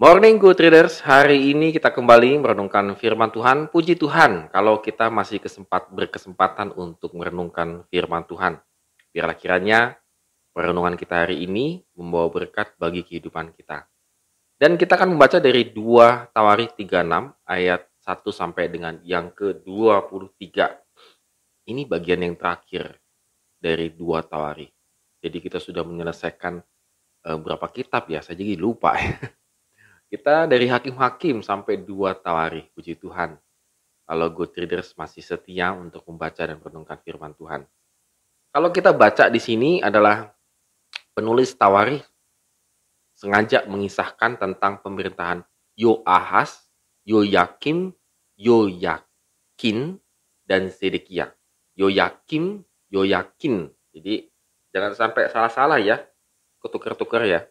Morning Good Traders, hari ini kita kembali merenungkan firman Tuhan. Puji Tuhan kalau kita masih kesempat berkesempatan untuk merenungkan firman Tuhan. Biarlah kiranya perenungan kita hari ini membawa berkat bagi kehidupan kita. Dan kita akan membaca dari 2 Tawarikh 36 ayat 1 sampai dengan yang ke-23. Ini bagian yang terakhir dari 2 Tawarikh. Jadi kita sudah menyelesaikan uh, berapa kitab ya, saya jadi lupa Kita dari hakim-hakim sampai dua tawarih, puji Tuhan. Kalau good readers masih setia untuk membaca dan merenungkan firman Tuhan. Kalau kita baca di sini adalah penulis tawarih sengaja mengisahkan tentang pemerintahan Yoahas, Yoyakim, Yoyakin, dan Sedekia. Yoyakim, Yoyakin. Jadi jangan sampai salah-salah ya, ketukar-tukar ya.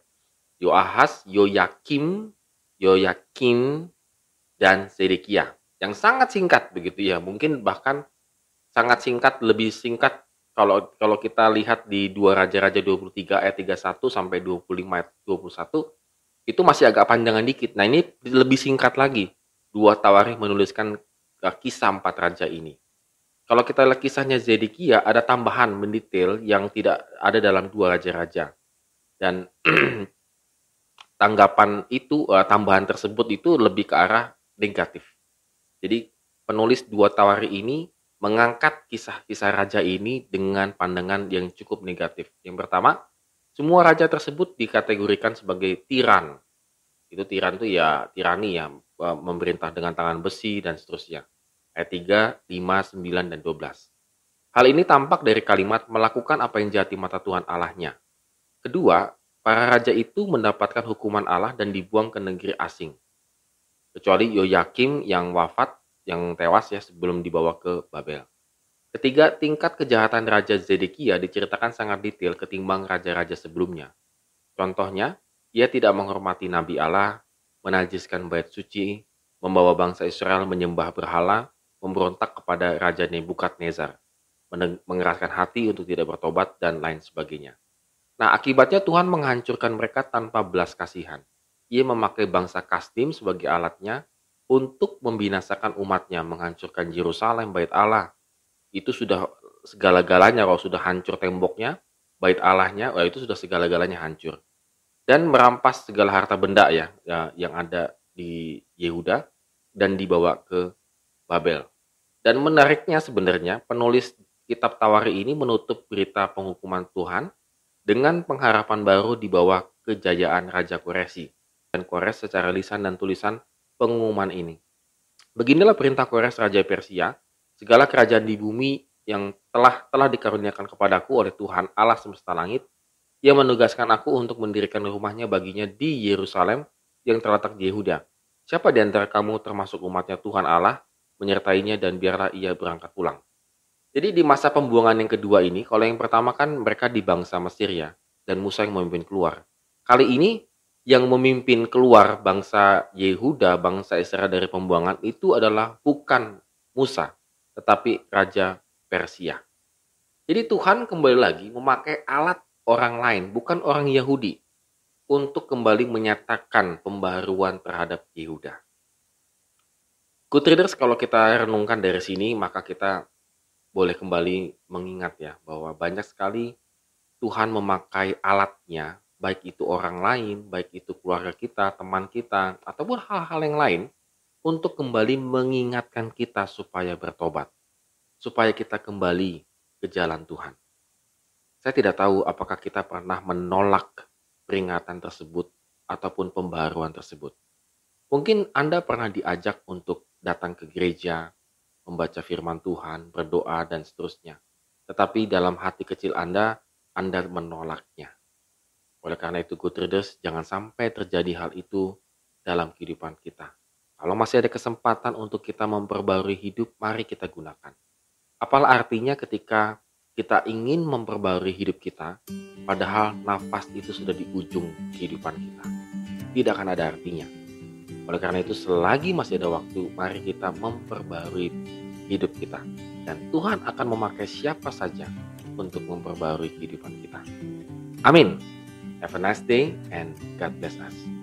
Yoahas, Yoyakim, Yoyakin, dan Sedekia. Yang sangat singkat begitu ya. Mungkin bahkan sangat singkat, lebih singkat kalau kalau kita lihat di dua Raja-Raja 23 ayat 31 sampai 25 ayat 21 itu masih agak panjangan dikit. Nah ini lebih singkat lagi. Dua Tawarikh menuliskan kisah empat raja ini. Kalau kita lihat kisahnya Zedekia, ada tambahan mendetail yang tidak ada dalam dua raja-raja. Dan tanggapan itu uh, tambahan tersebut itu lebih ke arah negatif. Jadi penulis dua tawari ini mengangkat kisah-kisah raja ini dengan pandangan yang cukup negatif. Yang pertama, semua raja tersebut dikategorikan sebagai tiran. Itu tiran itu ya tirani ya, memerintah dengan tangan besi dan seterusnya. Ayat 3, 5, 9, dan 12. Hal ini tampak dari kalimat melakukan apa yang jati mata Tuhan Allahnya. Kedua, Para raja itu mendapatkan hukuman Allah dan dibuang ke negeri asing. Kecuali Yoyakim yang wafat, yang tewas ya sebelum dibawa ke Babel. Ketiga, tingkat kejahatan Raja Zedekia diceritakan sangat detail ketimbang raja-raja sebelumnya. Contohnya, ia tidak menghormati Nabi Allah, menajiskan bait suci, membawa bangsa Israel menyembah berhala, memberontak kepada Raja Nebukadnezar, mengeraskan hati untuk tidak bertobat, dan lain sebagainya. Nah, akibatnya Tuhan menghancurkan mereka tanpa belas kasihan. Ia memakai bangsa Kastim sebagai alatnya untuk membinasakan umatnya, menghancurkan Yerusalem, bait Allah. Itu sudah segala-galanya kalau sudah hancur temboknya, bait Allahnya, oh itu sudah segala-galanya hancur. Dan merampas segala harta benda ya, ya yang ada di Yehuda dan dibawa ke Babel. Dan menariknya sebenarnya penulis kitab Tawari ini menutup berita penghukuman Tuhan dengan pengharapan baru di bawah kejayaan Raja Koresi dan Kores secara lisan dan tulisan pengumuman ini. Beginilah perintah Kores Raja Persia, segala kerajaan di bumi yang telah telah dikaruniakan kepadaku oleh Tuhan Allah semesta langit, ia menugaskan aku untuk mendirikan rumahnya baginya di Yerusalem yang terletak di Yehuda. Siapa di antara kamu termasuk umatnya Tuhan Allah, menyertainya dan biarlah ia berangkat pulang. Jadi di masa pembuangan yang kedua ini, kalau yang pertama kan mereka di bangsa Mesir ya, dan Musa yang memimpin keluar. Kali ini yang memimpin keluar bangsa Yehuda, bangsa Israel dari pembuangan itu adalah bukan Musa, tetapi Raja Persia. Jadi Tuhan kembali lagi memakai alat orang lain, bukan orang Yahudi, untuk kembali menyatakan pembaruan terhadap Yehuda. Good readers, kalau kita renungkan dari sini, maka kita boleh kembali mengingat ya bahwa banyak sekali Tuhan memakai alatnya, baik itu orang lain, baik itu keluarga kita, teman kita, ataupun hal-hal yang lain, untuk kembali mengingatkan kita supaya bertobat, supaya kita kembali ke jalan Tuhan. Saya tidak tahu apakah kita pernah menolak peringatan tersebut ataupun pembaruan tersebut. Mungkin Anda pernah diajak untuk datang ke gereja, membaca firman Tuhan, berdoa, dan seterusnya. Tetapi dalam hati kecil Anda, Anda menolaknya. Oleh karena itu, good readers, jangan sampai terjadi hal itu dalam kehidupan kita. Kalau masih ada kesempatan untuk kita memperbarui hidup, mari kita gunakan. Apalah artinya ketika kita ingin memperbarui hidup kita, padahal nafas itu sudah di ujung kehidupan kita. Tidak akan ada artinya. Oleh karena itu, selagi masih ada waktu, mari kita memperbarui hidup kita. Dan Tuhan akan memakai siapa saja untuk memperbarui kehidupan kita. Amin. Have a nice day and God bless us.